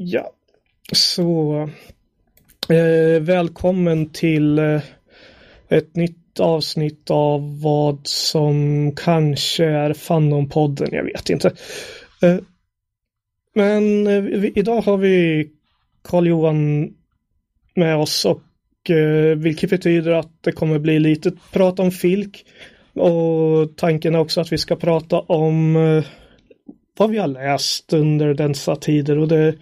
Ja, så eh, välkommen till eh, ett nytt avsnitt av vad som kanske är Fannon-podden, jag vet inte. Eh, men eh, vi, idag har vi Karl-Johan med oss och eh, vilket betyder att det kommer bli lite prat om Filk. Och tanken är också att vi ska prata om eh, vad vi har läst under dessa tider och det,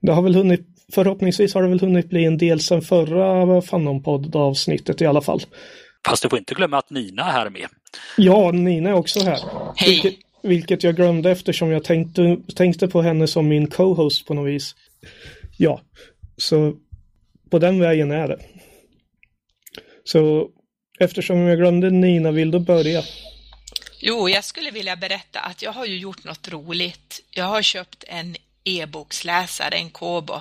det har väl hunnit, förhoppningsvis har det väl hunnit bli en del sedan förra Fanon-podd avsnittet i alla fall. Fast du får inte glömma att Nina är här med. Ja, Nina är också här. Hej! Vilket, vilket jag glömde eftersom jag tänkte, tänkte på henne som min co-host på något vis. Ja, så på den vägen är det. Så eftersom jag glömde Nina, vill du börja? Jo, jag skulle vilja berätta att jag har ju gjort något roligt. Jag har köpt en e-boksläsare, en Kobo.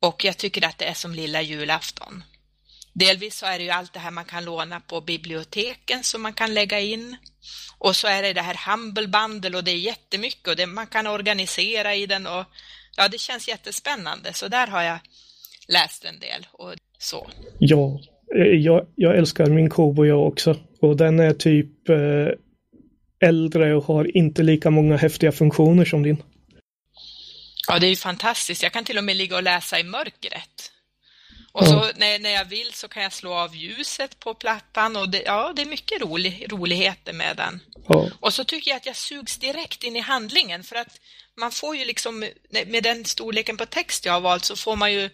Och jag tycker att det är som lilla julafton. Delvis så är det ju allt det här man kan låna på biblioteken som man kan lägga in. Och så är det det här Humble Bundle och det är jättemycket och det, man kan organisera i den och ja, det känns jättespännande. Så där har jag läst en del och så. Ja, jag, jag älskar min Kobo jag också. Och den är typ eh, äldre och har inte lika många häftiga funktioner som din. Ja, det är ju fantastiskt. Jag kan till och med ligga och läsa i mörkret. Och så när, när jag vill så kan jag slå av ljuset på plattan och det, ja, det är mycket rolig, roligheter med den. Ja. Och så tycker jag att jag sugs direkt in i handlingen för att man får ju liksom, med den storleken på text jag har valt så får man ju,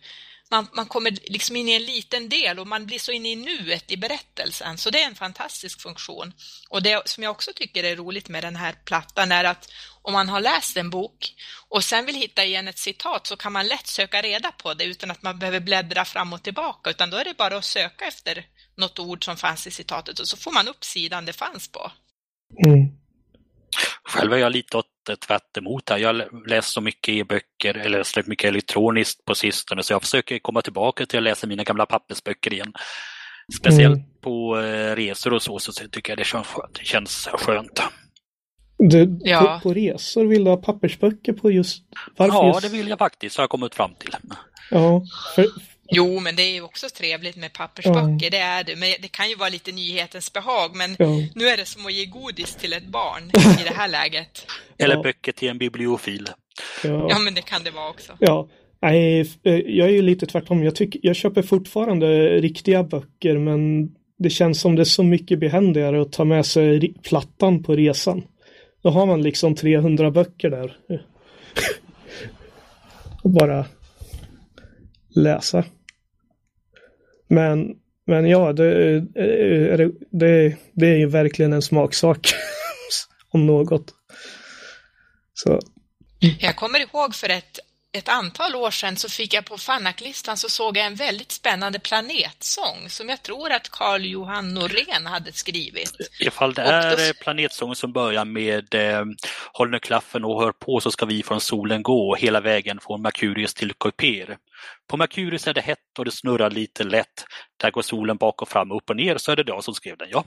man, man kommer liksom in i en liten del och man blir så inne i nuet i berättelsen. Så det är en fantastisk funktion. Och det som jag också tycker är roligt med den här plattan är att om man har läst en bok och sen vill hitta igen ett citat så kan man lätt söka reda på det utan att man behöver bläddra fram och tillbaka utan då är det bara att söka efter något ord som fanns i citatet och så får man upp sidan det fanns på. Mm. Själv är jag lite åt tvärt emot här. Jag läst så mycket e-böcker eller släppt mycket elektroniskt på sistone så jag försöker komma tillbaka till att läsa mina gamla pappersböcker igen. Speciellt Mm. på eh, resor och så, så tycker jag det känns skönt. Det känns skönt. Du, Ja. på, på resor vill du ha pappersböcker på just... Varför Ja, just... det vill jag faktiskt, har jag kommit fram till. Ja, för, Jo, men det är ju också trevligt med pappersböcker, det är det. Men det kan ju vara lite nyhetens behag, men ja. nu är det som att ge godis till ett barn i det här läget. Eller Ja. böcker till en bibliofil. Ja. Ja, men det kan det vara också. Ja, nej, eh, jag är ju lite tvärtom. Jag, tycker, jag köper fortfarande riktiga böcker men det känns som det är så mycket behändigare att ta med sig plattan på resan. Då har man liksom 300 böcker där. Och bara läsa. Men, men ja, det, eh, eh, är det, det är ju verkligen en smaksak. Om något. Så, Jag kommer ihåg för ett, ett antal år sedan så fick jag på Fannaklistan så såg jag en väldigt spännande planetsång som jag tror att Carl Johan Norén hade skrivit. Ifall det Och då- är eh, planetsången som börjar med eh, Håll nu klaffen och hör på så ska vi från solen gå hela vägen från Merkurius till Kuiper. På Merkurius är det hett och det snurrar lite lätt. Där går solen bak och fram, upp och ner, så är det jag som skrev den, ja.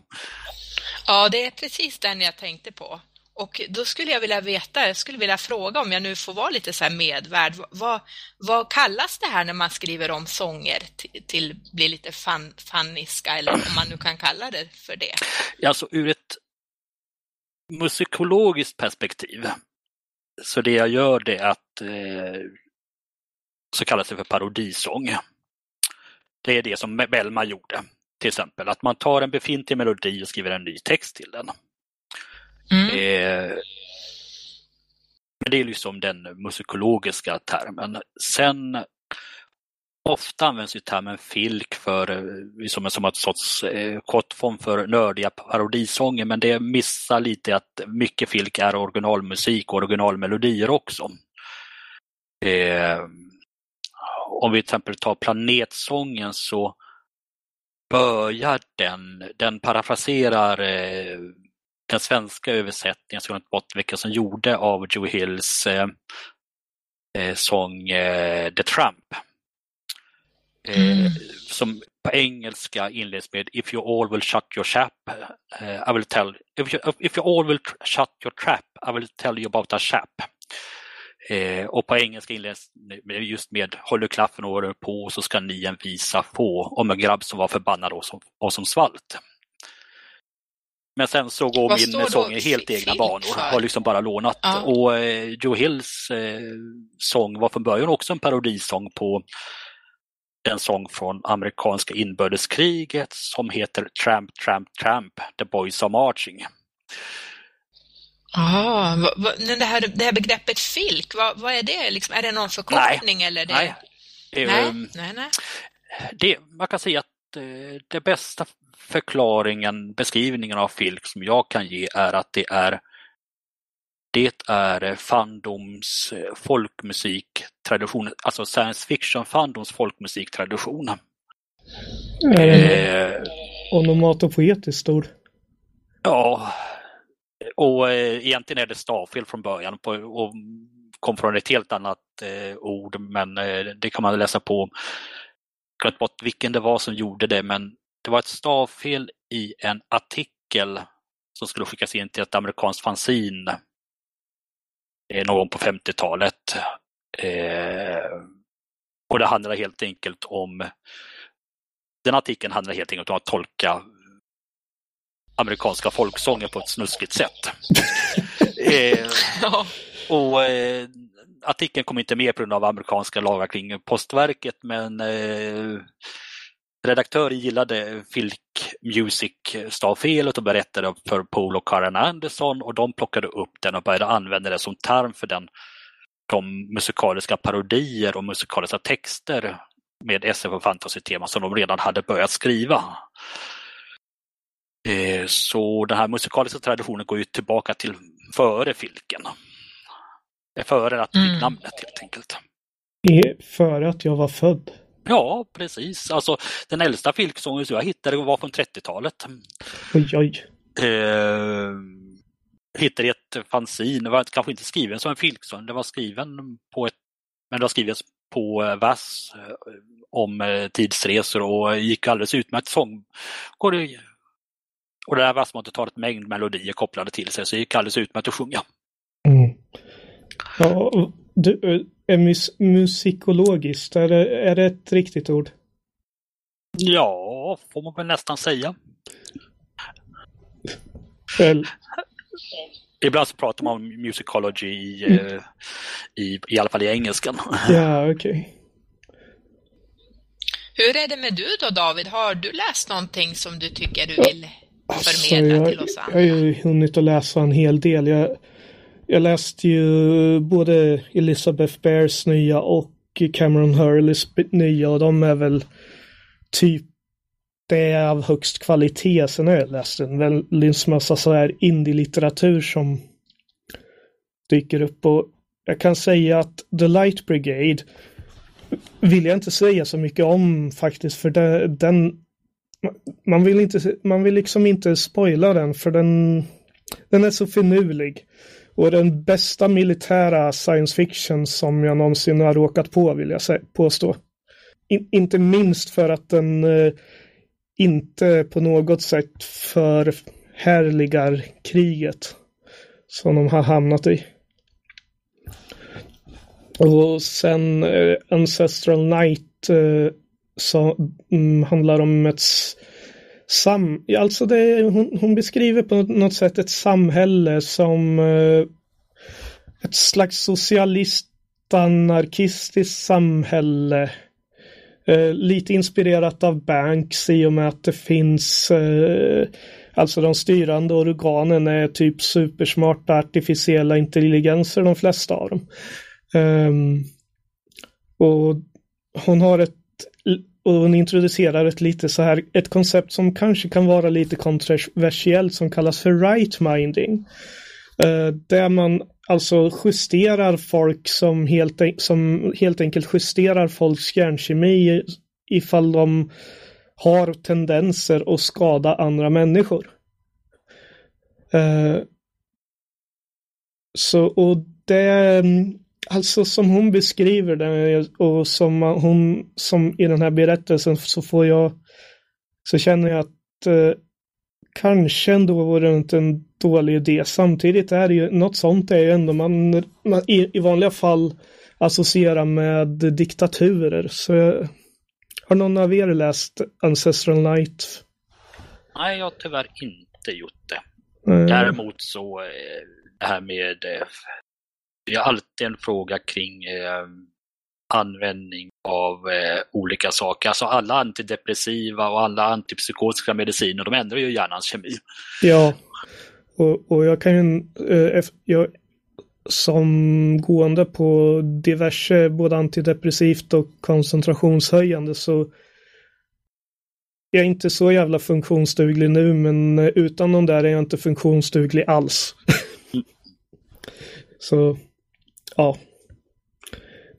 Ja, det är precis den jag tänkte på. Och då skulle jag vilja veta, jag skulle vilja fråga om jag nu får vara lite så här medvärd. Vad, vad kallas det här när man skriver om sånger till, till bli lite fan, fanniska eller om man nu kan kalla det för det? Alltså ur ett musikologiskt perspektiv. Så det jag gör det är att eh, så kallas det för parodisång. Det är det som Bellman gjorde. Till exempel att man tar en befintlig melodi och skriver en ny text till den. Mm. Eh, men det är liksom den musikologiska termen. Sen ofta används ju termen filk för, eh, liksom som, som en sorts eh, kortform för nördiga parodisånger men det missar lite att mycket filk är originalmusik och originalmelodier också. Eh, om vi till exempel tar Planetsången så börjar den, den parafraserar eh, den svenska översättningen, som bort vilka som gjorde av Joe Hills eh, eh, sång eh, The Tramp. Eh, Mm. Som på engelska inleds med If you all will shut your chap, eh, I will tell, if you, if you all will shut your trap, I will tell you about a chap. Eh, och på engelska inleds just med Håller klaffen åren på så ska ni en visa få om en grabb som var förbannad och som, och som svalt. Men sen så går Vad min sång i helt egna banor. för? Har liksom bara lånat. Ja. Och eh, Joe Hills eh, sång var från början också en parodisång på en sång från amerikanska inbördeskriget som heter Tramp, Tramp, Tramp, The Boys Are Marching. Ah, det, här, det här begreppet filk, vad, vad är det? Liksom, är det någon förkortning eller? Det... Nej. Nej, nej, nej. Det, man kan säga att eh, det bästa förklaringen, beskrivningen av filk som jag kan ge är att det är det är fandoms eh, folkmusiktradition, alltså science fiction fandoms folkmusiktradition. Är den Eh, onomatopoetiskt ord? ja, och eh, egentligen är det stavfel från början på, och kom från ett helt annat eh, ord, men eh, det kan man läsa på. Jag glömt bort vilken det var som gjorde det, men det var ett stavfel i en artikel som skulle skickas in till ett amerikanskt fanzin någon på 50-talet. Eh, och det handlar helt enkelt om den artikeln handlar helt enkelt om att tolka amerikanska folksånger på ett snuskigt sätt. eh, och eh, artikeln kom inte med på grund av amerikanska lagar kring postverket men eh, redaktören gillade Filk Music stavfelet och berättade för Paul och Karen Anderson och de plockade upp den och började använda det som term för den, de musikaliska parodier och musikaliska texter med SF och fantasy-tema som de redan hade börjat skriva. Eh, Så den här musikaliska traditionen går ju tillbaka till före Filken. Eh, Före att Mm. namnet helt enkelt. Före att jag var född. Ja, precis. Alltså, den äldsta filksången som jag hittade var från 30-talet. Oj, oj. Eh, hittade ett fanzine, det var kanske inte skriven som en filksång, det var skriven på ett, men det var skrivet på eh, vers eh, om eh, tidsresor och gick alldeles utmärkt sång. Går det, och det här versmåttet har ett mängd melodier kopplade till sig så det gick alldeles utmärkt att sjunga. Mm. Ja, och du, är mus musikologiskt, är det, är det ett riktigt ord? Ja, får man väl nästan säga. Väl, Ibland så pratar man om musicology i, Mm. eh, i, i alla fall i engelskan. ja, okej. Hur är det med du då David? Har du läst någonting som du tycker du vill Alltså, förmedla jag, till oss jag har andra? ju hunnit att läsa en hel del. Jag, jag läste ju både Elizabeth Bears nya och Cameron Hurleys nya och de är väl typ det är av högst kvalitet. Sen har jag läst en väldigt massa så här indie-litteratur som dyker upp och jag kan säga att The Light Brigade vill jag inte säga så mycket om faktiskt för det, den man vill inte, man vill liksom inte spoila den för den, den är så finurlig. Och den bästa militära science fiction som jag någonsin har råkat på vill jag påstå. In, inte minst för att den eh, inte på något sätt förhärligar kriget som de har hamnat i. Och sen eh, Ancestral Night eh, som mm, handlar om ett sam... Alltså det, hon, hon beskriver på något sätt ett samhälle som eh, ett slags socialist anarkistiskt samhälle. Eh, lite inspirerat av Banks i och med att det finns eh, Alltså de styrande organen är typ supersmarta artificiella intelligenser de flesta av dem. Ehm, och hon har ett och hon introducerar ett lite så här ett koncept som kanske kan vara lite kontroversiellt som kallas för right minding. Eh, där man alltså justerar folk som helt, som helt enkelt justerar folks hjärnkemi ifall de har tendenser att skada andra människor. Eh, så, och det, alltså som hon beskriver det och som hon, som i den här berättelsen så får jag, så känner jag att eh, kanske ändå var det inte en dålig idé. Samtidigt är det ju, något sånt är ju ändå man, man i, i vanliga fall associerar med diktaturer. Så har någon av er läst Ancestral Night? Nej, jag har tyvärr inte gjort det. Mm. Däremot så, eh, det här med, det är alltid en fråga kring eh, användning av eh, olika saker. Alltså alla antidepressiva och alla antipsykotiska mediciner, de ändrar ju hjärnans kemi. Ja, och, och jag kan ju, eh, jag, som gående på diverse både antidepressivt och koncentrationshöjande så jag är inte så jävla funktionsduglig nu men eh, utan de där är jag inte funktionsduglig alls. så ja.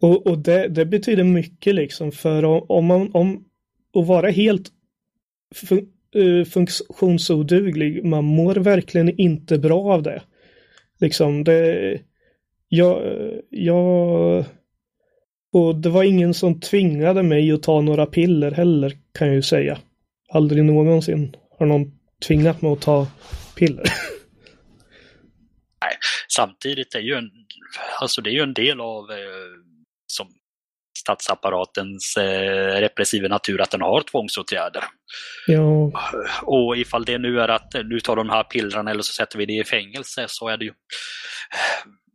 Och, och det, det, betyder mycket liksom för om man om att vara helt fun, uh, funktionsoduglig, man mår verkligen inte bra av det. Liksom det, jag, jag och det var ingen som tvingade mig att ta några piller heller kan jag ju säga. Aldrig någonsin har någon tvingat mig att ta piller. Samtidigt är ju en, alltså det är ju en del av eh, som statsapparatens eh, repressiva natur att den har tvångsåtgärder. Ja. Och ifall det nu är att nu tar de här pillerna eller så sätter vi det i fängelse så är det ju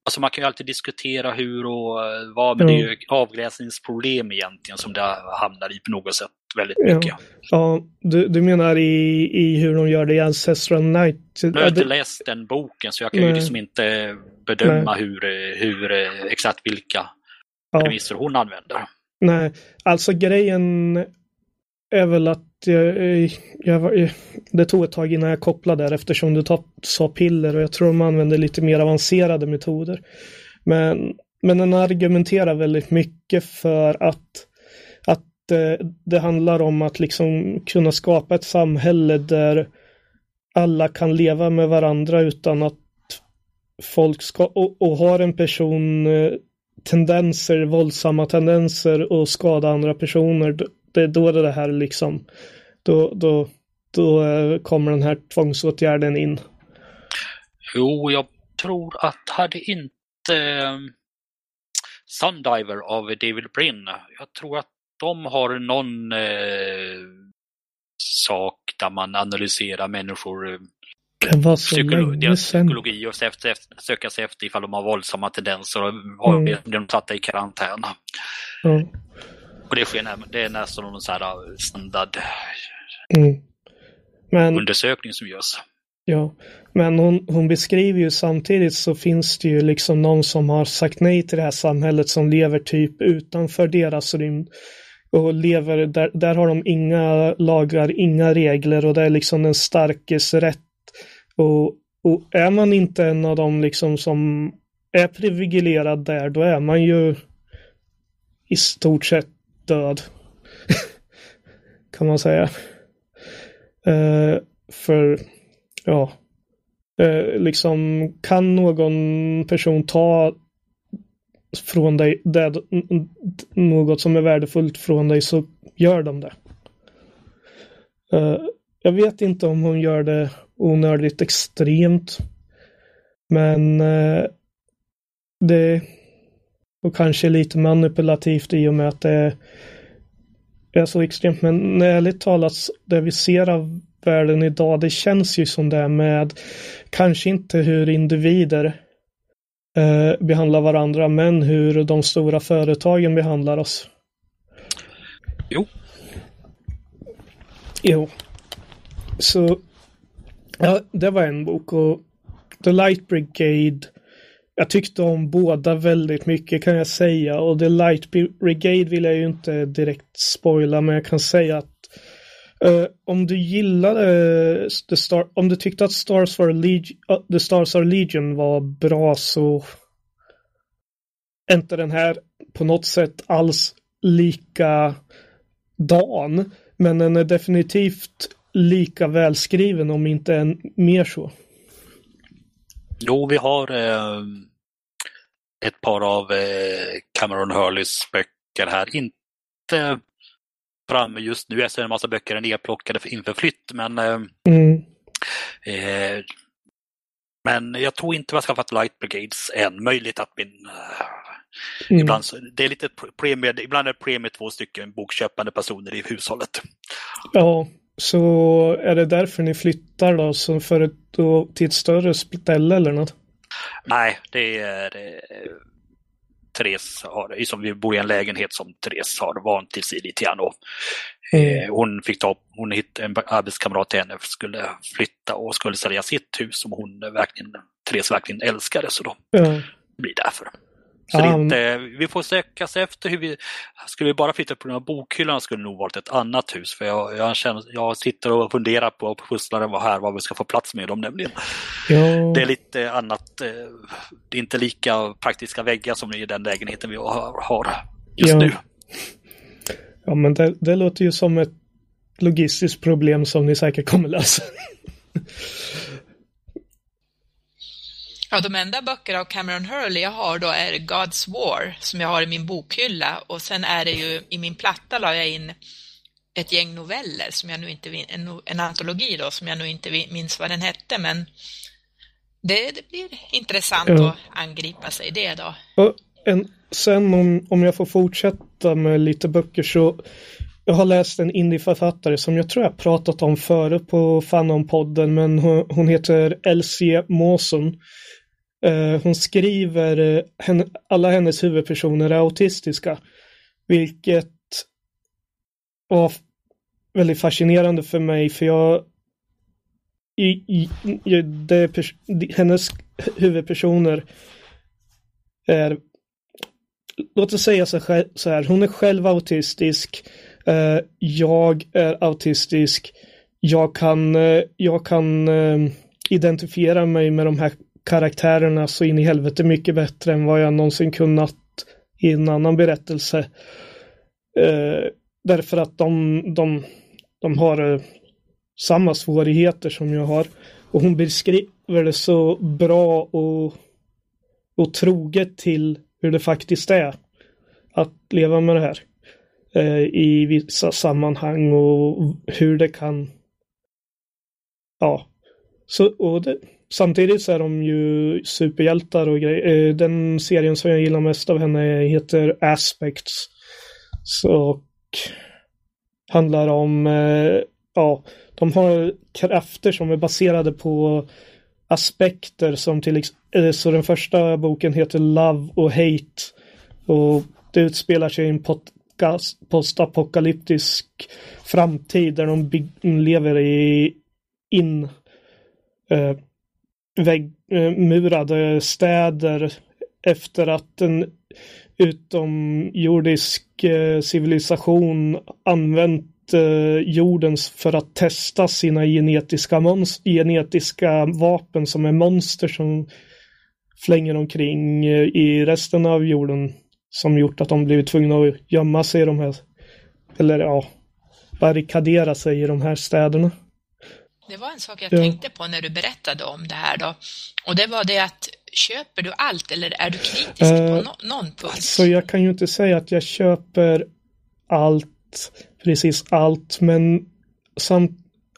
Alltså man kan ju alltid diskutera hur och eh, vad, men mm. det är ju avgränsningsproblem egentligen som det hamnar i på något sätt väldigt mycket. Ja, ja du, du menar i, i hur de gör det i Ancestral Night? Nu har jag inte läst den boken så jag kan Nej. ju liksom inte bedöma hur, hur exakt vilka ja. premisser hon använder. Nej, alltså grejen är väl att jag, jag, det tog ett tag innan jag kopplade där eftersom du sa piller och jag tror de använder lite mer avancerade metoder. Men, men den argumenterar väldigt mycket för att det, eh, det handlar om att liksom kunna skapa ett samhälle där alla kan leva med varandra utan att folk ska, och, och har en person eh, tendenser, våldsamma tendenser och skada andra personer, det är då det här liksom, då, då, då eh, kommer den här tvångsåtgärden in. Jo, jag tror att hade inte Sundiver av David Brin, jag tror att de har någon eh, sak där man analyserar människor eh, det var så Psykolo deras psykologi och efter, söka sig efter ifall de har våldsamma tendenser och har mm. de satta i karantän. Mm. Och det sker det är nästan någon sån här äh, standard mm. Men, undersökning som görs. Ja, men hon, hon, beskriver ju samtidigt så finns det ju liksom någon som har sagt nej till det här samhället som lever typ utanför deras rymd. Och lever, där, där har de inga lagar, inga regler och det är liksom den starkes rätt. Och, och är man inte en av dem liksom som är privilegierad där, då är man ju i stort sett död. kan man säga. Uh, för, ja, uh, liksom kan någon person ta från dig det, något som är värdefullt från dig så gör de det. Uh, jag vet inte om hon gör det onödigt extremt. Men eh, det och kanske lite manipulativt i och med att det är så extremt. Men ärligt talat, det vi ser av världen idag, det känns ju som det är med kanske inte hur individer eh, behandlar varandra, men hur de stora företagen behandlar oss. Jo. Jo. Så, ja, det var en bok och The Light Brigade jag tyckte om båda väldigt mycket kan jag säga och The Light Brigade vill jag ju inte direkt spoila men jag kan säga att uh, om du gillade eh, The Star, om du tyckte att Stars Are Legion, uh, The Stars Are Legion var bra så är inte den här på något sätt alls lika dan men den är definitivt lika välskriven om inte än mer så. Jo, vi har eh, ett par av eh, Cameron Hurleys böcker här. Inte framme just nu, jag ser en massa böcker är nedplockade inför flytt, men eh, mm. eh, Men jag tror inte vi har skaffat Light Brigades än. Möjligt att min... Mm. Ibland, det är lite premie, ibland är premie två stycken bokköpande personer i hushållet. Ja, så är det därför ni flyttar då, så för ett, då, till ett större ställe eller något? Nej, det är eh, Therese har, som vi bor i en lägenhet som Therese har vant sig lite grann. Och, Mm. eh, hon fick ta, hon hittade en arbetskamrat till henne skulle flytta och skulle sälja sitt hus som hon verkligen, Therese verkligen älskade. Så då Ja. blir det därför. Så är inte, vi får söka sig efter hur vi... Skulle vi bara flytta på grund av bokhyllan skulle det nog varit ett annat hus. För jag, jag, känner, jag sitter och funderar på och pusslar vad här, vad vi ska få plats med dem nämligen. Ja, Det är lite annat. eh, Det är inte lika praktiska väggar som i den lägenheten vi har, har just Ja. nu. ja men det, det låter ju som ett logistiskt problem som ni säkert kommer lösa. Ja, de enda böcker av Cameron Hurley jag har då är God's War som jag har i min bokhylla och sen är det ju i min platta la jag in ett gäng noveller som jag nu inte en, en antologi då som jag nu inte minns vad den hette men det, det blir intressant Ja. att angripa sig det då. Och en, sen om, om jag får fortsätta med lite böcker så jag har läst en indieförfattare som jag tror jag pratat om förut på Fanon-podden men hon, heter Elsie Mawson. Eh, hon skriver, eh, alla hennes huvudpersoner är autistiska. Vilket var väldigt fascinerande för mig för jag i, i, det, hennes huvudpersoner är låt oss säga så här, hon är själv autistisk. Eh, jag är autistisk. Jag kan, eh, jag kan eh, identifiera mig med de här karaktärerna så in i helvete mycket bättre än vad jag någonsin kunnat i en annan berättelse. Eh, därför att de, de, de har eh, samma svårigheter som jag har. Och hon beskriver det så bra och, och troget till hur det faktiskt är att leva med det här Eh, i vissa sammanhang och hur det kan ja så och det, samtidigt så är de ju superhjältar och grejer. Eh, den serien som jag gillar mest av henne heter Aspects så och handlar om eh, ja de har krafter som är baserade på aspekter som till exempel, så den första boken heter Love och Hate och det utspelar sig i en pot postapokalyptisk framtid där de lever i in eh, vägg, eh, murade städer efter att en utomjordisk eh, civilisation använt eh, jordens för att testa sina genetiska, genetiska vapen som är monster som flänger omkring eh, i resten av jorden som gjort att de blivit tvungna att gömma sig i de här eller ja, barrikadera sig i de här städerna. Det var en sak jag Ja. tänkte på när du berättade om det här då. Och det var det att köper du allt eller är du kritisk Eh, på no någon punkt? Så jag kan ju inte säga att jag köper allt, precis allt, men samt,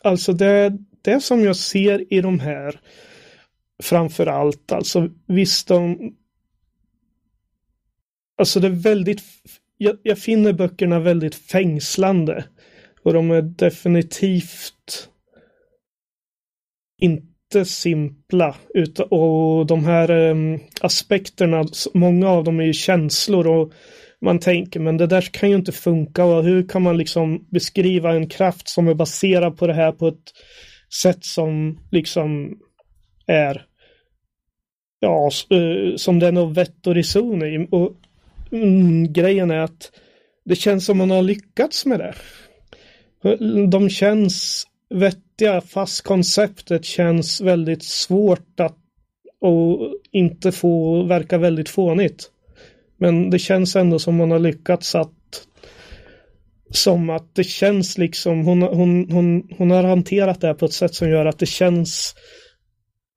alltså det, det som jag ser i de här framför allt, alltså visst de Alltså det är väldigt, jag, jag finner böckerna väldigt fängslande och de är definitivt inte simpla. Utan, och de här um, aspekterna, många av dem är ju känslor och man tänker men det där kan ju inte funka och hur kan man liksom beskriva en kraft som är baserad på det här på ett sätt som liksom är ja, eh, som det är något vett och reson i. Och mm, grejen är att det känns som man har lyckats med det. De känns vettiga fast konceptet känns väldigt svårt att och inte få verka väldigt fånigt. Men det känns ändå som man har lyckats att som att det känns liksom hon, hon, hon, hon har hanterat det här på ett sätt som gör att det känns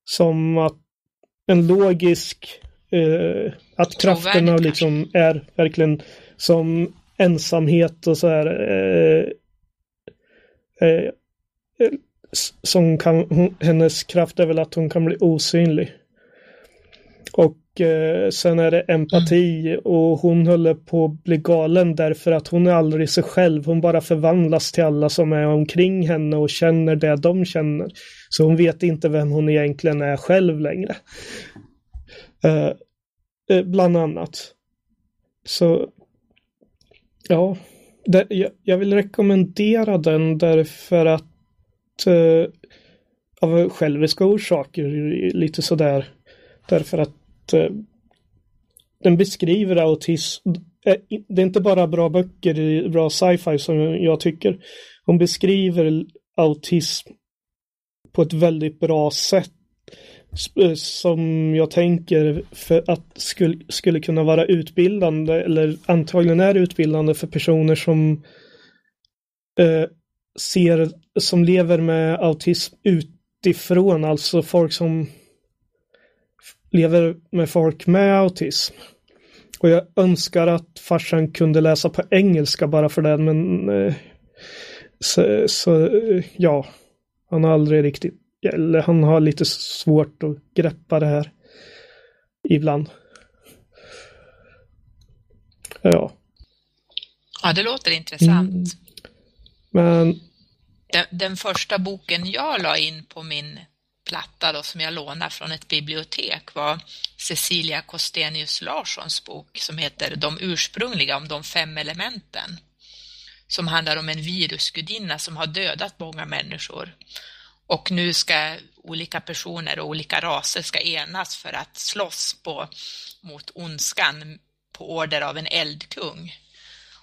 som att en logisk eh, att krafterna liksom är verkligen som ensamhet och så här eh, eh, som kan, hon, hennes kraft är väl att hon kan bli osynlig. Och eh, sen är det empati mm. och hon håller på att bli galen därför att hon är aldrig sig själv. Hon bara förvandlas till alla som är omkring henne och känner det de känner. Så hon vet inte vem hon egentligen är själv längre. Eh, eh, bland annat. Så ja, det, jag, jag, vill rekommendera den därför att eh, av själviska orsaker lite sådär. Därför att eh, den beskriver autism. Eh, det är inte bara bra böcker, bra sci-fi som jag tycker. Hon beskriver autism på ett väldigt bra sätt Eh, som jag tänker för att skulle, skulle kunna vara utbildande eller antagligen är utbildande för personer som eh, ser, som lever med autism utifrån, alltså folk som lever med folk med autism. Och jag önskar att farsan kunde läsa på engelska bara för det, men eh, så, så, ja, han har aldrig riktigt eller han har lite svårt att greppa det här ibland. Ja. Ja, det låter intressant. Mm. Men den, den, första boken jag la in på min platta då, som jag lånade från ett bibliotek var Cecilia Kostenius Larssons bok som heter De ursprungliga om de fem elementen. Som handlar om en virusgudinna som har dödat många människor och nu ska olika personer och olika raser ska enas för att slåss på, mot ondskan på order av en eldkung.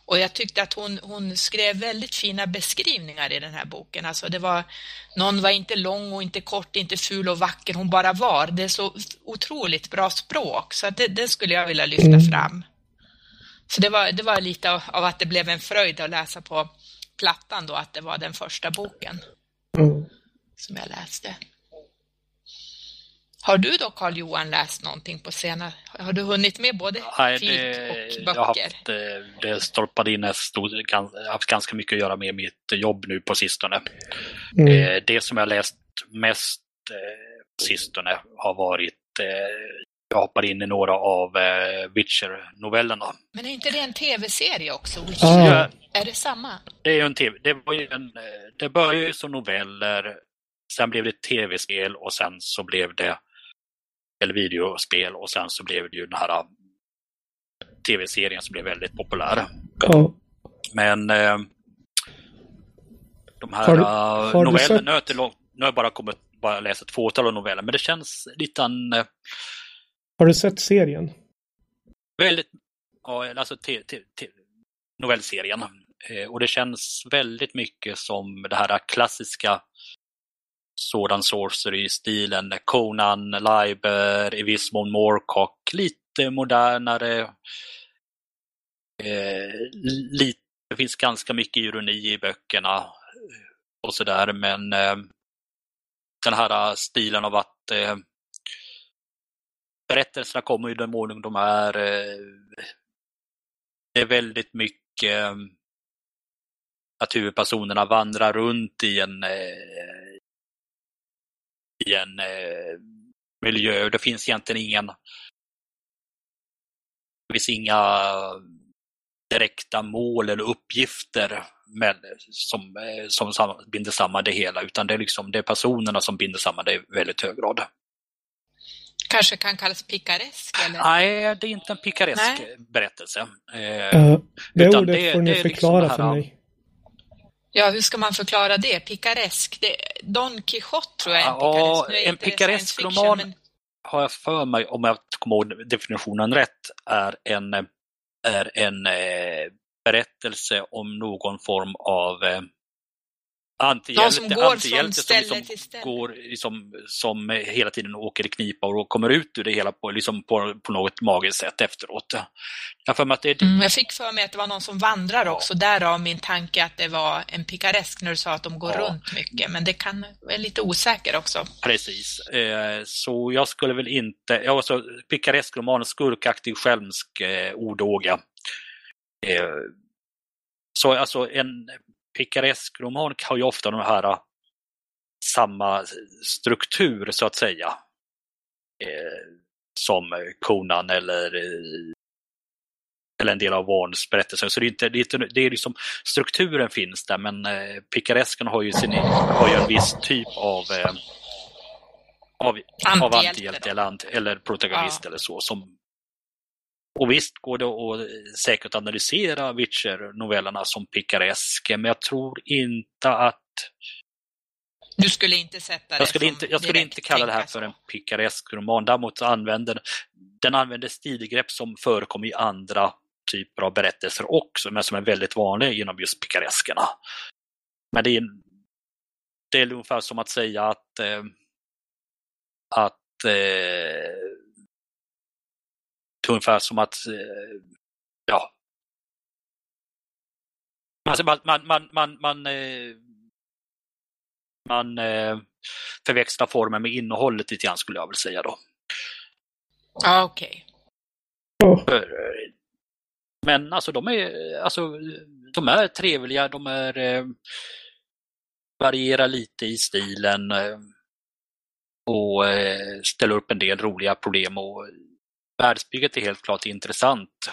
Och jag tyckte att hon, hon skrev väldigt fina beskrivningar i den här boken. Alltså det var, någon var inte lång och inte kort, inte ful och vacker, hon bara var. Det är så otroligt bra språk, så det, det, skulle jag vilja lyfta mm. fram. Så det var, det var lite av, av, att det blev en fröjd att läsa på plattan då, att det var den första boken. Mm som jag läste. Har du då Carl Johan läst någonting på senare? Har du hunnit med både Nej, flik och böcker? Jag har haft, eh, det stolpade in stor, haft ganska mycket att göra med mitt jobb nu på sistone. Mm. Eh, det som jag läst mest eh, på sistone har varit jag hoppar in i några av Witcher-novellerna. Men är inte det en tv-serie också? Witcher? Ah. Är det samma? Det är ju en tv. Det, var en, det började ju som noveller Sen blev det tv-spel och sen så blev det eller videospel och sen så blev det ju den här äh, tv-serien som blev väldigt populär. Ja. Men eh, de här har du, äh, har novellerna, sett... nu, nu har jag bara kommit bara läst ett fåtal av noveller, men det känns lite en... Eh, har du sett serien? Väldigt, ja, alltså te, te, te, novellserien. Eh, och det känns väldigt mycket som det här klassiska sådan sorcery-stilen. Conan, Liber, i viss mån Moorcock, lite modernare. Eh, lite, det finns ganska mycket ironi i böckerna och sådär men eh, den här eh, stilen av att eh, berättelserna kommer i den ordning de är. Eh, det är väldigt mycket eh, att huvudpersonerna vandrar runt i en eh, i en eh, miljö. Det finns egentligen ingen det finns inga direkta mål eller uppgifter med, som, eh, som binder samman det hela, utan det är, liksom, det är personerna som binder samman det i väldigt hög grad. Kanske kan kallas pikaresk? Eller? Nej, det är inte en pikaresk Nej. berättelse. Eh, uh, det ordet det, får ni liksom förklara liksom här, för mig. Ja, hur ska man förklara det? Pikaresk? Det, Don Quijote tror jag är en pikaresk. Ja, en pikaresk roman men... har jag för mig, om jag kommer ihåg definitionen rätt, är en, är en eh, berättelse om någon form av eh, antihjälte, som går antihjälte från ställe som liksom till ställe. Går, liksom, som hela tiden åker i knipa och kommer ut ur det hela på, liksom på, på något magiskt sätt efteråt. Jag, för att det, mm, jag fick för mig att det var någon som vandrar ja. också, därav min tanke att det var en pikaresk när du sa att de går ja. runt mycket, men det kan vara lite osäker också. Precis, eh, så jag skulle väl inte, ja, alltså, pikaresk roman, skurkaktig, skälmsk eh, ordåga. Eh, så alltså en pikaresk roman har ju ofta de här samma struktur så att säga. Eh, som Conan eller eller en del av Warns berättelse. Så det är, inte, det är, inte, det är liksom, strukturen finns där men eh, Picaresken har ju, sin, har ju en viss typ av eh, av antihjälte eller, eller protagonist ja. eller så. Som, och visst går det att säkert analysera Witcher-novellerna som picareska men jag tror inte att du skulle inte sätta det Jag skulle inte, jag skulle inte kalla det här för en picaresk roman. Däremot använder den använder stilgrepp som förekommer i andra typer av berättelser också, men som är väldigt vanliga inom just pikareskerna. Men det är, det är ungefär som att säga att, eh, att eh, ungefär som att, eh, ja. Alltså man, man, man, man, man, eh, man eh, förväxlar formen med innehållet lite grann skulle jag vilja säga då. Ja, okej. Okay. Men alltså de är, alltså, de är trevliga, de är eh, varierar lite i stilen eh, och eh, ställer upp en del roliga problem och världsbygget är helt klart intressant.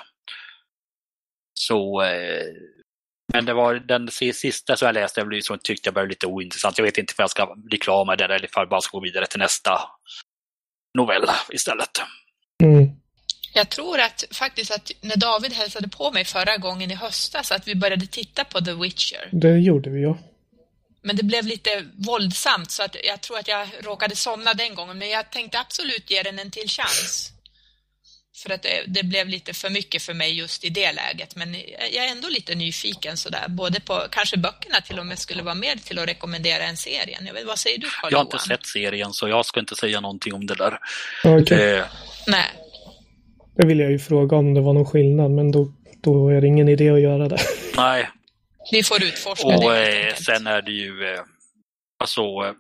Så eh, men det var den sista som jag läste som tyckte jag var lite ointressant. Jag vet inte om jag ska bli klar med den eller ifall jag bara ska gå vidare till nästa novell istället. Mm. Jag tror att faktiskt att när David hälsade på mig förra gången i höstas att vi började titta på The Witcher. Det gjorde vi ja. Men det blev lite våldsamt så att jag tror att jag råkade somna den gången. Men jag tänkte absolut ge den en till chans. För att det, det, blev lite för mycket för mig just i det läget. Men jag är ändå lite nyfiken sådär. Både på, kanske böckerna till och med skulle vara med till att rekommendera en serien. Jag vet, vad säger du Carl Jag har inte sett serien så jag ska inte säga någonting om det där. Okay. Eh, Nej. Det vill jag ju fråga om det var någon skillnad, men då, då är det ingen idé att göra det. Nej. Vi får utforska och, det. Eh, sen är det ju, eh, alltså, eh,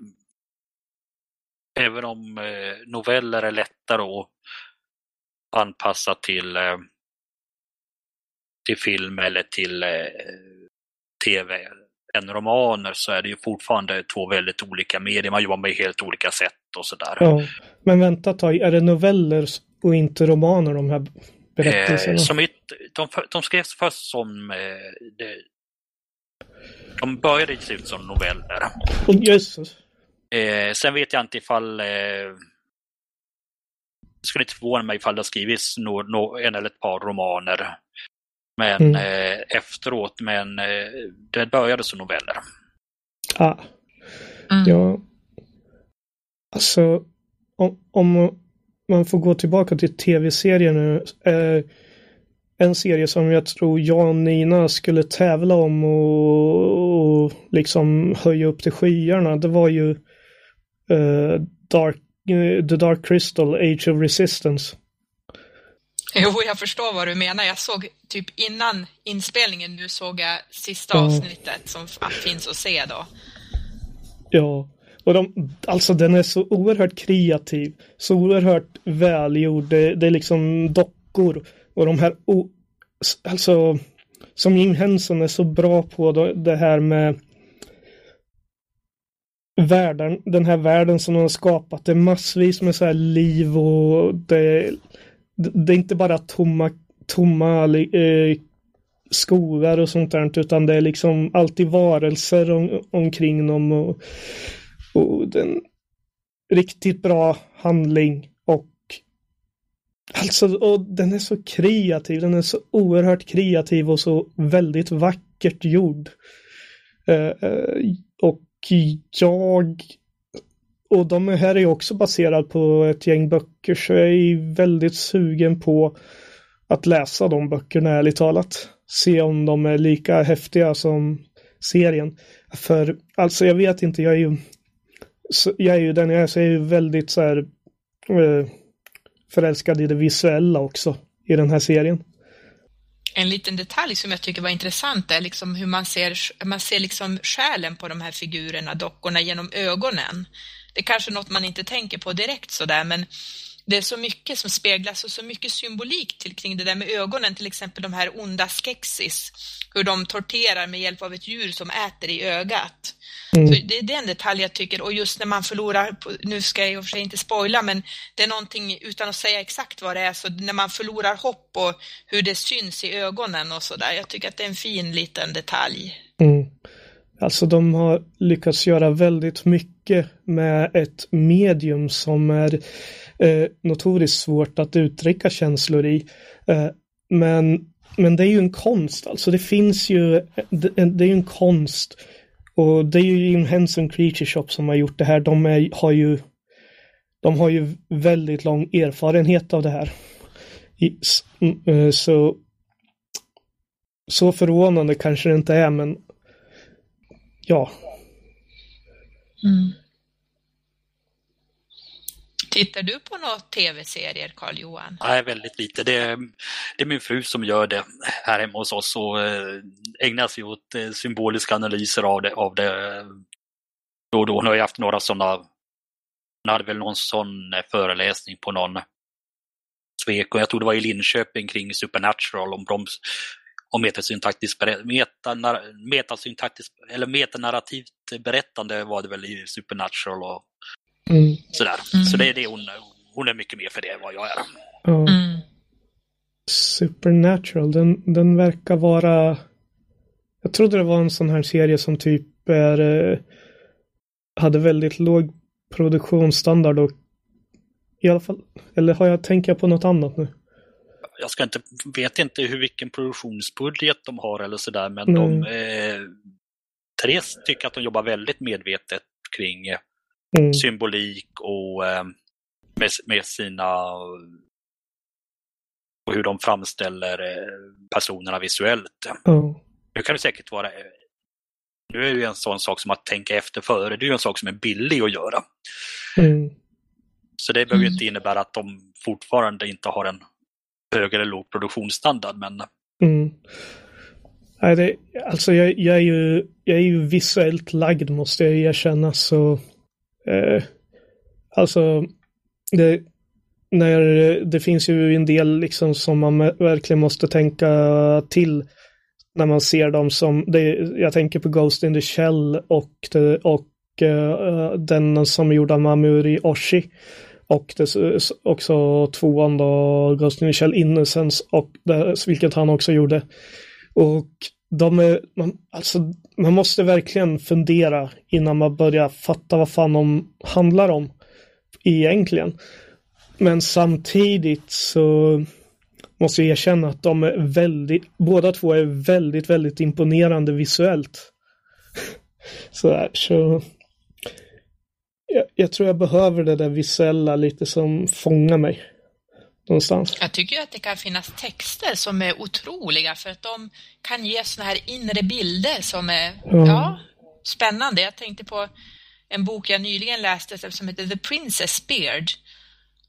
även om eh, noveller är lättare att anpassa till, eh, till film eller till eh, tv än romaner så är det ju fortfarande två väldigt olika medier. Man jobbar med helt olika sätt och sådär. Ja, men vänta ett tag, är det noveller och inte romaner de här berättelserna? Eh, som ett, de, de skrevs först som eh, det, de började ges ut som noveller. Oh, Jesus. Eh, sen vet jag inte ifall eh, skulle inte förvåna mig ifall det har skrivits no, no, en eller ett par romaner. Men mm. eh, efteråt, men eh, det började som noveller. Ah. Mm. Ja. Alltså, om, om man får gå tillbaka till tv-serien nu. Eh, en serie som jag tror jag och Nina skulle tävla om och, och liksom höja upp till skyarna. Det var ju eh, Dark, The Dark Crystal, Age of Resistance. Jo, jag förstår vad du menar. Jag såg typ innan inspelningen nu såg jag sista avsnittet som finns att se då. Ja, och de, alltså den är så oerhört kreativ, så oerhört välgjord. Det, det är liksom dockor och de här, o, alltså som Jim Henson är så bra på det här med världen, den här världen som de har skapat. Det är massvis med så här liv och det, det är inte bara tomma, tomma eh, skogar och sånt där, utan det är liksom alltid varelser om, omkring dem. Och, och den riktigt bra handling och alltså och den är så kreativ, den är så oerhört kreativ och så väldigt vackert gjord. Eh, eh och jag och de här är ju också baserad på ett gäng böcker så jag är väldigt sugen på att läsa de böckerna ärligt talat. Se om de är lika häftiga som serien. För alltså jag vet inte, jag är ju så jag är ju den jag är, så jag är ju väldigt så här eh, förälskad i det visuella också i den här serien. En liten detalj som jag tycker var intressant är liksom hur man ser, man ser liksom själen på de här figurerna, dockorna, genom ögonen. Det är kanske något man inte tänker på direkt sådär, men det är så mycket som speglas och så mycket symbolik till, kring det där med ögonen, till exempel de här onda skexis, hur de torterar med hjälp av ett djur som äter i ögat. Mm. Så det, är en detalj jag tycker, och just när man förlorar, på, nu ska jag i och för sig inte spoila, men det är någonting, utan att säga exakt vad det är, så när man förlorar hopp och hur det syns i ögonen och sådär, jag tycker att det är en fin liten detalj. Mm. Alltså de har lyckats göra väldigt mycket med ett medium som är eh, notoriskt svårt att uttrycka känslor i. Eh, men, men det är ju en konst, alltså det finns ju, det, det är ju en konst. Och det är ju Jim Henson Creature Shop som har gjort det här. De är, har ju de har ju väldigt lång erfarenhet av det här. Eh, så så förvånande kanske det inte är, men ja. Mm. Tittar du på några tv-serier, Karl-Johan? Nej, väldigt lite. Det är, det är min fru som gör det här hemma hos oss och eh, ägnar sig åt eh, symboliska analyser av det. Av det eh, då och då. Hon har ju haft några sådana, hon hade väl någon sån föreläsning på någon svek och jag tror det var i Linköping kring Supernatural om broms och metasyntaktiskt meta, metasyntaktiskt, eller metanarrativt berättande var det väl i Supernatural och mm. sådär. Mm. Så det är det hon, hon är mycket mer för det än vad jag är. Mm. Supernatural, den, den verkar vara... Jag trodde det var en sån här serie som typ är, eh, hade väldigt låg produktionsstandard och i alla fall, eller har jag tänkt på något annat nu? jag ska inte, vet inte hur vilken produktionsbudget de har eller sådär, men mm. de, eh, Therese tycker att de jobbar väldigt medvetet kring eh, mm. symbolik och eh, med, med, sina och hur de framställer eh, personerna visuellt. Mm. Nu kan det säkert vara eh, nu är det ju en sån sak som att tänka efter före, det är ju en sak som är billig att göra. Mm. Så det behöver ju inte mm. innebära att de fortfarande inte har en hög eller låg produktionsstandard. Men... Mm. Nej, det, alltså jag, jag, är ju, jag är ju visuellt lagd måste jag erkänna så eh, alltså det, när, det finns ju en del liksom som man verkligen måste tänka till när man ser dem som, det, jag tänker på Ghost in the Shell och, det, och uh, den som är gjord av Mamuri Oshi. Och det, också tvåan då, Ghost in the Shell Innocence, och det, vilket han också gjorde. Och de är, man, alltså, man måste verkligen fundera innan man börjar fatta vad fan de handlar om egentligen. Men samtidigt så måste jag erkänna att de är väldigt, båda två är väldigt, väldigt imponerande visuellt. Sådär, så jag, jag, tror jag behöver det där visuella lite som fångar mig. Någonstans. Jag tycker att det kan finnas texter som är otroliga för att de kan ge såna här inre bilder som är ja. ja spännande. Jag tänkte på en bok jag nyligen läste som heter The Princess Beard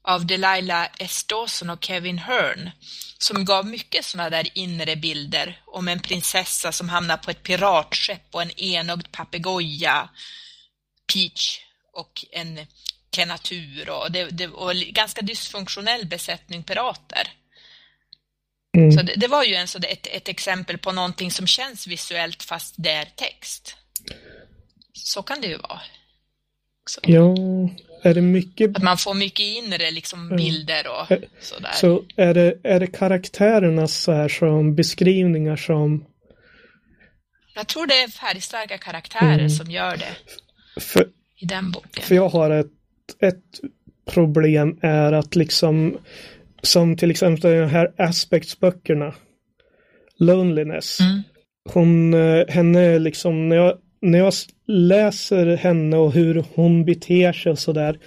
av Delilah S. Dawson och Kevin Hearn som gav mycket sådana där inre bilder om en prinsessa som hamnar på ett piratskepp och en enögd papegoja Peach och en kenatur och, det, det, och ganska dysfunktionell besättning pirater. Mm. Så det, det, var ju en, så ett, ett exempel på någonting som känns visuellt fast det är text. Så kan det ju vara. Så. Ja, är det mycket... Att man får mycket inre liksom bilder och mm. sådär. Så är det, är det karaktärerna så här som beskrivningar som... Jag tror det är färgstarka karaktärer mm. som gör det. För i den boken. För jag har ett, ett problem är att liksom som till exempel de här aspektsböckerna Loneliness. Mm. Hon, eh, henne liksom, när jag, när jag läser henne och hur hon beter sig och sådär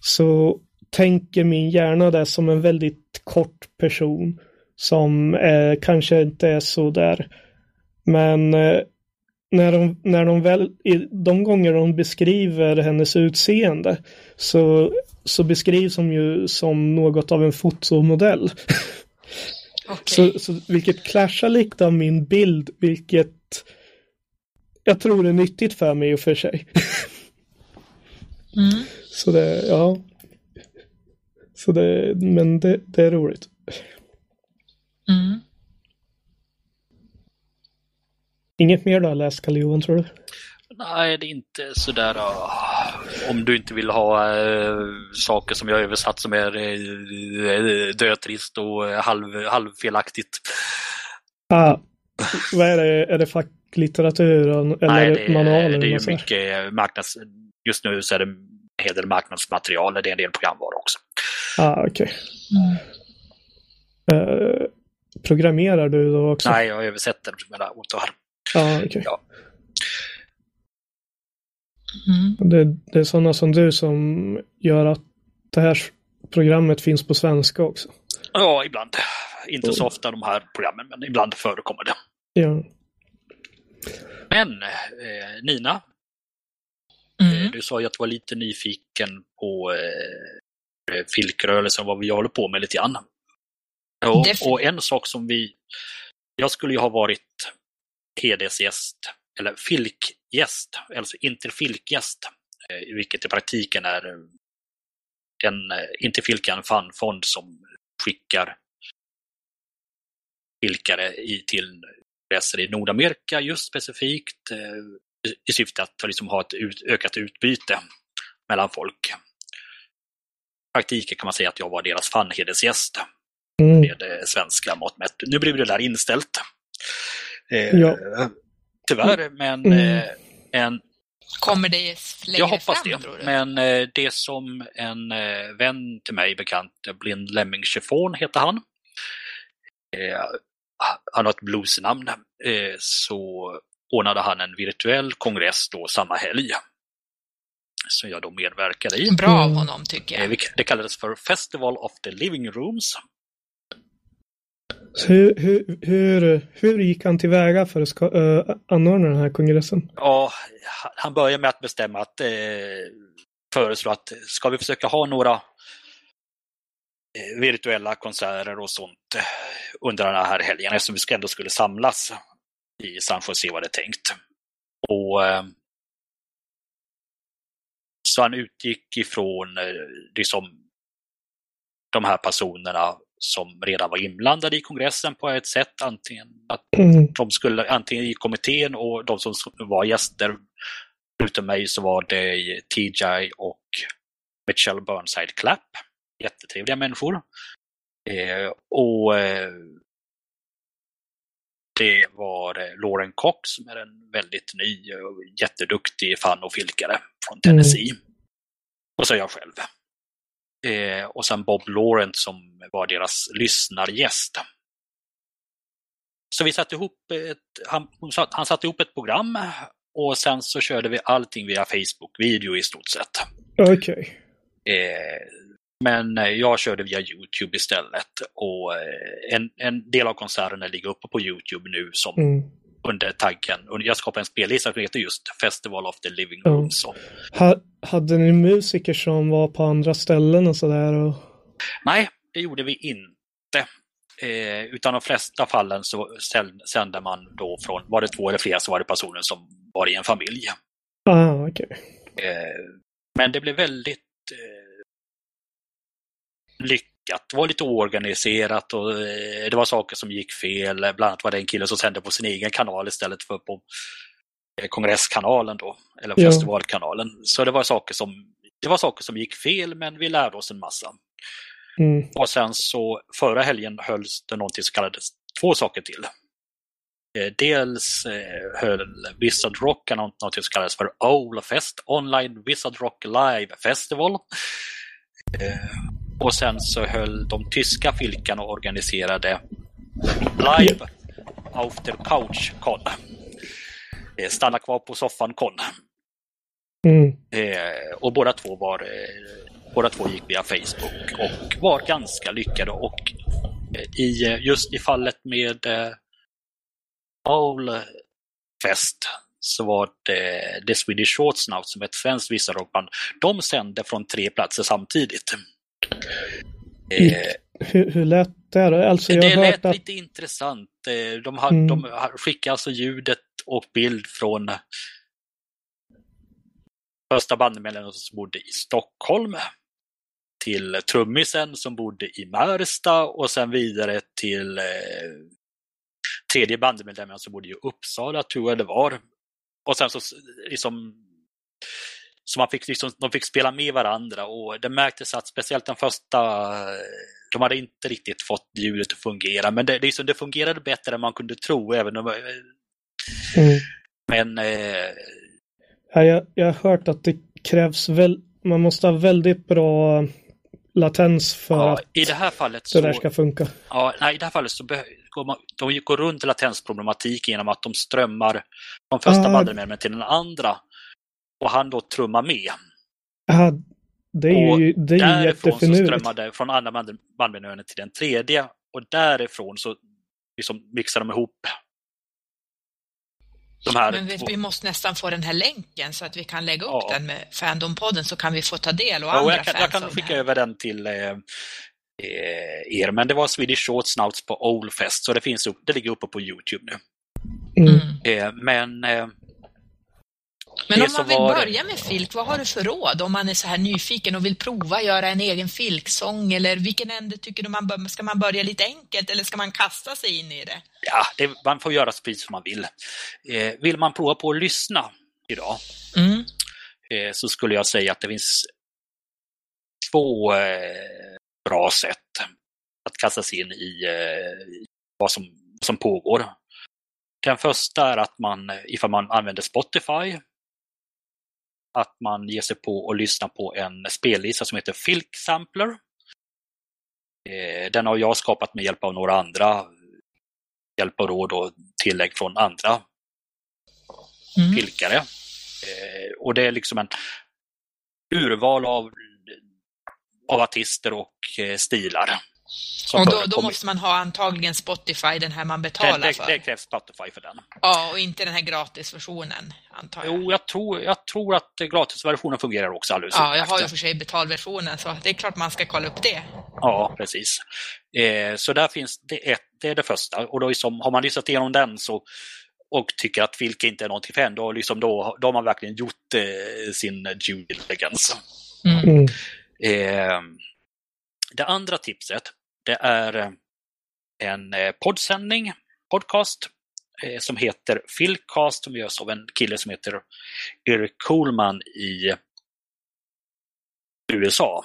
så tänker min hjärna det som en väldigt kort person som eh, kanske inte är så där. Men eh, när de, när de väl, de gånger de beskriver hennes utseende så, så beskrivs hon ju som något av en fotomodell. Okay. Så, så, vilket clashar lite av min bild, vilket jag tror är nyttigt för mig och för sig. mm. Så det, ja. Så det, men det, det är roligt. Mm. Inget mer du har läst, Karl Johan, tror du? Nej, det är inte sådär uh, om du inte vill ha uh, saker som jag översatt som är uh, dötrist och halv, halvfelaktigt. Ah, vad är det? Är det facklitteratur eller Nej, det, manualer? det är ju mycket marknads... Just nu så är det en hel del marknadsmaterial, det är en del programvara också. Ah, okej. Okay. Mm. programmerar du då också? Nej, jag översätter med åt Ah, okay. Ja, Mm. Det, det, är sådana som du som gör att det här programmet finns på svenska också? Ja, ibland. Inte så ofta de här programmen, men ibland förekommer det. Ja. Men eh, Nina, Mm. eh, du sa ju att du var lite nyfiken på eh, filkrörelsen, vad vi håller på med lite grann. Och, och en sak som vi... Jag skulle ju ha varit hedersgäst, eller filkgäst, alltså inte filkgäst, eh, vilket i praktiken är eh, en, eh, inte filka, en fanfond som skickar filkare i, till resor i Nordamerika just specifikt i- syfte att liksom ha ett ut, ökat utbyte mellan folk. I praktiken kan man säga att jag var deras fanhedersgäst Mm. med svenska mått mätt. Nu blev det där inställt. Eh, Ja. Tyvärr, men Mm. eh, en, Kommer det längre jag hoppas fram, det. tror du? Men eh, det som en eh, vän till mig bekant, Blind Lemming Chiffon heter han. Eh, han har ett bluesnamn. Eh, så ordnade han en virtuell kongress då samma helg. Som jag då medverkade i. Bra av Mm. honom, tycker Eh, jag. vilket- Det kallades för Festival of the Living Rooms. Så hur, hur, hur, hur gick han tillväga för att ska, uh, anordna den här kongressen? Ja, han började med att bestämma att eh, föreslå att ska vi försöka ha några eh, virtuella konserter och sånt eh, under den här helgen eftersom vi ändå skulle samlas i San Jose var det tänkt. Och eh, Så han utgick ifrån eh, liksom, de här personerna som redan var inblandade i kongressen på ett sätt. Antingen att Mm. de skulle antingen i kommittén och de som var gäster. Utom mig så var det TJ och Mitchell Burnside Clapp. Jättetrevliga människor. Eh, och eh, det var eh, Lauren Cox som är en väldigt ny och jätteduktig fan och filkare från Tennessee. Och så jag själv. Eh, och sen Bob Laurent som var deras lyssnargäst. Så vi satte ihop ett, han, han satte ihop ett program och sen så körde vi allting via Facebook-video i stort sett. Okej. Eh, men eh, jag körde via Youtube istället och eh, en, en del av konserterna ligger uppe på Youtube nu som Mm. Under taggen. Och jag skapade en spellista som heter just Festival of the Living. Rooms. Så, Ha, hade ni musiker som var på andra ställen och sådär? Och... nej, det gjorde vi inte. Eh, utan de flesta fallen så sände man då från, var det två eller fler så var det personer som var i en familj. Ah, okej. Eh, men det blev väldigt eh, lyckat. Det var lite oorganiserat och eh, det var saker som gick fel. Bland annat var det en kille som sände på sin egen kanal istället för på eh, kongresskanalen då, eller Ja. festivalkanalen. Så det var saker som det var saker som gick fel, men vi lärde oss en massa. Mm. Och sen så förra helgen hölls det någonting som kallades två saker till. Eh, Dels höll Wizard Rock något som kallades för Owlfest, Online Wizard Rock Live Festival. Och sen så höll de tyska filkarna och organiserade Live After Couch Con. Eh, Stanna kvar på soffan Con. Mm. Eh, och båda två var eh, båda två gick via Facebook och var ganska lyckade och i, just i fallet med Paul Fest så var det The Swedish Shortsnout som är ett svenskt visarrockband. De sände från tre platser samtidigt. Eh, Hur, hur lät det då? Alltså jag det hört lät att... lite intressant. Eh, De, har, Mm. de skickade alltså ljudet och bild från första bandmedlemmen som bodde i Stockholm. till trummisen som bodde i Märsta och sen vidare till eh, tredje bandmedlemmen som bodde i Uppsala, tror jag det var. Och sen så liksom så man fick liksom, de fick spela med varandra och det märktes att speciellt den första, de hade inte riktigt fått ljudet att fungera. Men det, liksom, det fungerade bättre än man kunde tro. Även om, mm. Men... Eh, ja, jag, jag har hört att det krävs väl, man måste ha väldigt bra latens för ja, att i det, här fallet det där ska funka. Ja, nej, i det här fallet så går man, de går runt latensproblematik genom att de strömmar från första ah. bandmedlemmen till den andra och han då trummar med. Ja, det är ju, det är därifrån så strömmar det från andra bandmedlemmen till den tredje och därifrån så liksom mixar de ihop de här Men vi, vi, måste nästan få den här länken så att vi kan lägga upp ja. den med Fandom-podden så kan vi få ta del och ja, andra jag kan, jag kan skicka över den till eh, eh, er. Men det var Swedish Short Snouts på Oldfest så det, finns upp, det ligger uppe på Youtube nu. Mm. Eh, men eh, men om man vill var... börja med filk, vad har du för råd om man är så här nyfiken och vill prova göra en egen filksång eller vilken ände tycker du man bör, ska man börja lite enkelt eller ska man kasta sig in i det? Ja, det, man får göra precis som man vill. Eh, vill man prova på att lyssna idag mm. eh, så skulle jag säga att det finns två eh, bra sätt att kasta sig in i eh, vad som, som pågår. Den första är att man, ifall man använder Spotify, att man ger sig på och lyssnar på en spellista som heter Filk Sampler. Eh, den har jag skapat med hjälp av några andra hjälp och råd och tillägg från andra mm. filkare. Eh, och det är liksom en urval av, av artister och eh, stilar. Och då, då, måste man ha antagligen Spotify, den här man betalar det, det, för? Det krävs Spotify för den. Ja, och inte den här gratisversionen, antar jag? Jo, jag tror, jag tror att gratisversionen fungerar också alldeles Ja, jag har ju för sig betalversionen, så det är klart man ska kolla upp det. Ja, precis. Eh, så där finns det, ett, det är det första. Och då liksom, har man lyssnat igenom den så och tycker att Filk inte är någonting för en, då, liksom då, då har man verkligen gjort eh, sin due diligence. Mm. mm. Eh, det andra tipset, det är eh, en eh, poddsändning, podcast, eh, som heter Philcast som görs av en kille som heter Eric Coolman i USA.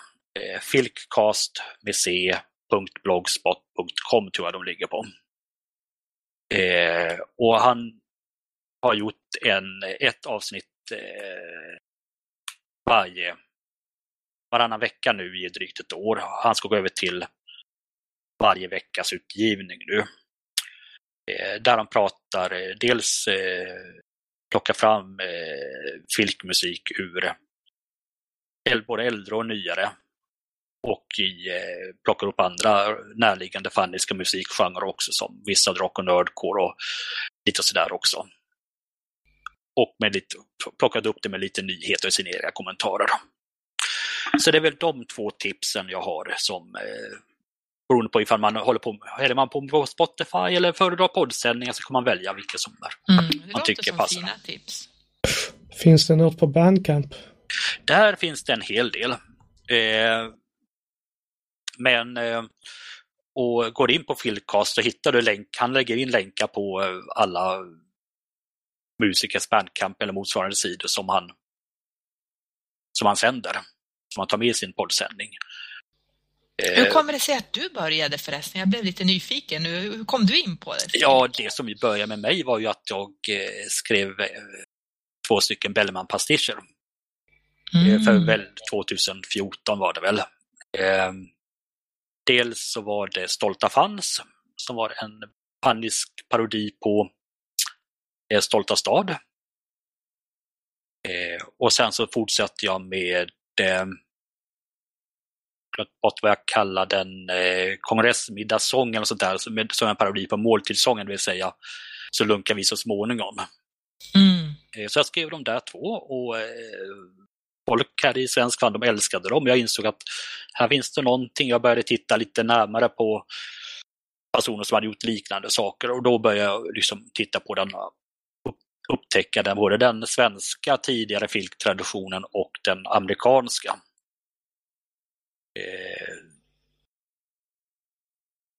Philcast med c.blogspot.com tror jag de ligger på. och han har gjort en, ett avsnitt varje varannan vecka nu i drygt ett år. Han ska gå över till varje veckas utgivning nu. Eh, där han pratar, eh, dels eh, plockar fram filkmusik ur både äldre och nyare och i, plockar upp andra närliggande fanniska musikgenrer också som vissa rock och nördcore och lite sådär också. Och med lite, plockat upp det med lite nyheter i sina egna kommentarer. Så det är väl de två tipsen jag har som eh, beroende på ifall man håller på, är man på Spotify eller föredrar poddsändningar så kan man välja vilka som är, mm, man tycker som passar. Fina tips. Finns det något på Bandcamp? Där finns det en hel del. Eh, men eh, och går in på Philcast så hittar du länk, han lägger in länkar på eh, alla musikers Bandcamp eller motsvarande sidor som han som han sänder som man tar med i sin poddsändning. Hur eh, kommer det sig att du började förresten? Jag blev lite nyfiken. Hur kom du in på det? Ja, det som började med mig var ju att jag eh, skrev eh, två stycken Bellman-pastischer. Mm. För väl 2014 var det väl. Dels så var det Stolta Fans som var en panisk parodi på Stolta stad. Och sen så fortsatte jag med glömt bort vad jag kallar den, eh, kongressmiddagssång eller sånt där, som, som en parodi på måltidssången, det vill säga Så lunkar vi så småningom. Mm. Eh, så jag skrev de där två och eh, folk här i svensk fan, de älskade dem. Jag insåg att här finns det någonting. Jag började titta lite närmare på personer som hade gjort liknande saker och då började jag liksom titta på den upptäcka den, både den svenska tidigare filktraditionen och den amerikanska. Eh,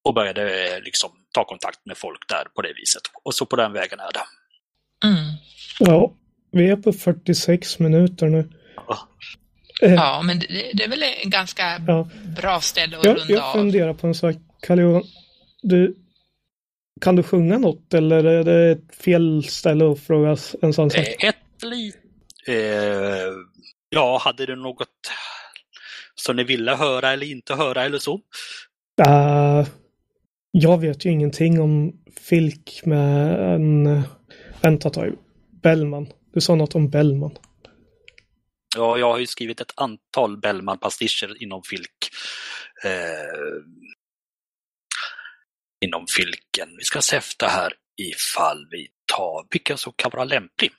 och började eh, liksom ta kontakt med folk där på det viset. Och så på den vägen är det. Mm. Ja, vi är på 46 minuter nu. Ja. Eh, Ja, men det, det är väl en ganska Ja. bra ställe att Jag, runda jag av. funderar på en sak, Carl du Kan du sjunga något eller är det ett fel ställe att fråga en sån sak? Ett lit... Eh, ja, hade du något som ni ville höra eller inte höra eller så? Uh, jag vet ju ingenting om Filk med en... Vänta ett tag. Bellman. Du sa något om Bellman. Ja, jag har ju skrivit ett antal Bellman-pastischer inom Filk. Eh, inom Filken. Vi ska se efter här ifall vi tar vilken som kan vara lämplig.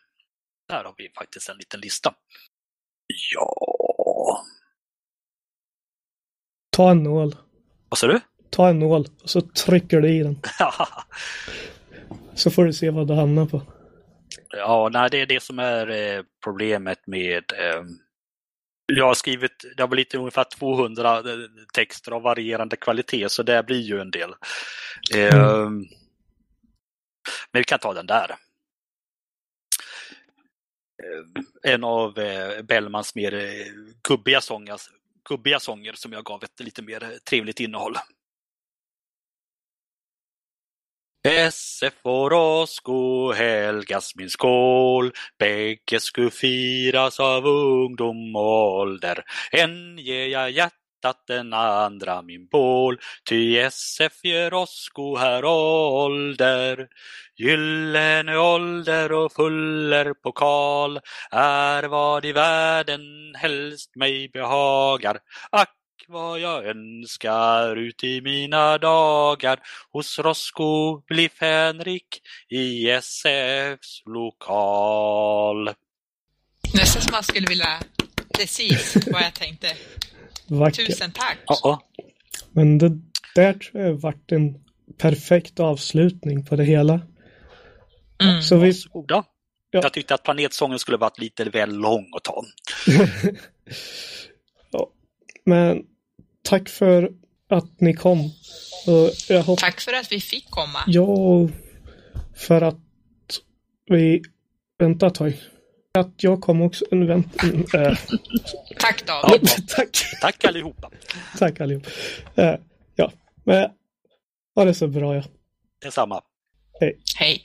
Där har vi faktiskt en liten lista. Ja, Ta en nål. vad sa du? Ta en nål och så trycker du i den. Så får du se vad du hamnar på. Ja, nej, det är det som är eh, problemet med... Eh, jag har skrivit, det har blivit ungefär 200 eh, texter av varierande kvalitet, så det blir ju en del. Eh, Men vi kan ta den där. Eh, En av eh, Bellmans mer eh, gubbiga sånger, gubbiga sånger som jag gav ett lite mer trevligt innehåll. SF och åsko helgas min skål, bägge sku firas av ungdom och ålder. En ger jag hjärtat, hittat den andra min bål, ty SF ger Rosco här ålder. Gyllene ålder och fuller pokal är vad i världen helst mig behagar. Ack vad jag önskar ut i mina dagar hos Rosco bli fänrik i SFs lokal. Nästan som man skulle vilja precis vad jag tänkte. Vackert. Tusen tack. Ja, ja. Men det där tror jag varit en perfekt avslutning på det hela. Mm. Så vi... Varsågoda. Ja. Jag tyckte att planetsången skulle varit lite väl lång att ta. ja. Men tack för att ni kom. Och jag hoppas... Tack för att vi fick komma. Ja, för att vi... Vänta ett tag. Att jag kom också... Vänta. Äh, Tack Ja, David. tack. tack allihopa. Tack allihop. Äh, ja, men ha det så bra ja. Detsamma. Hej.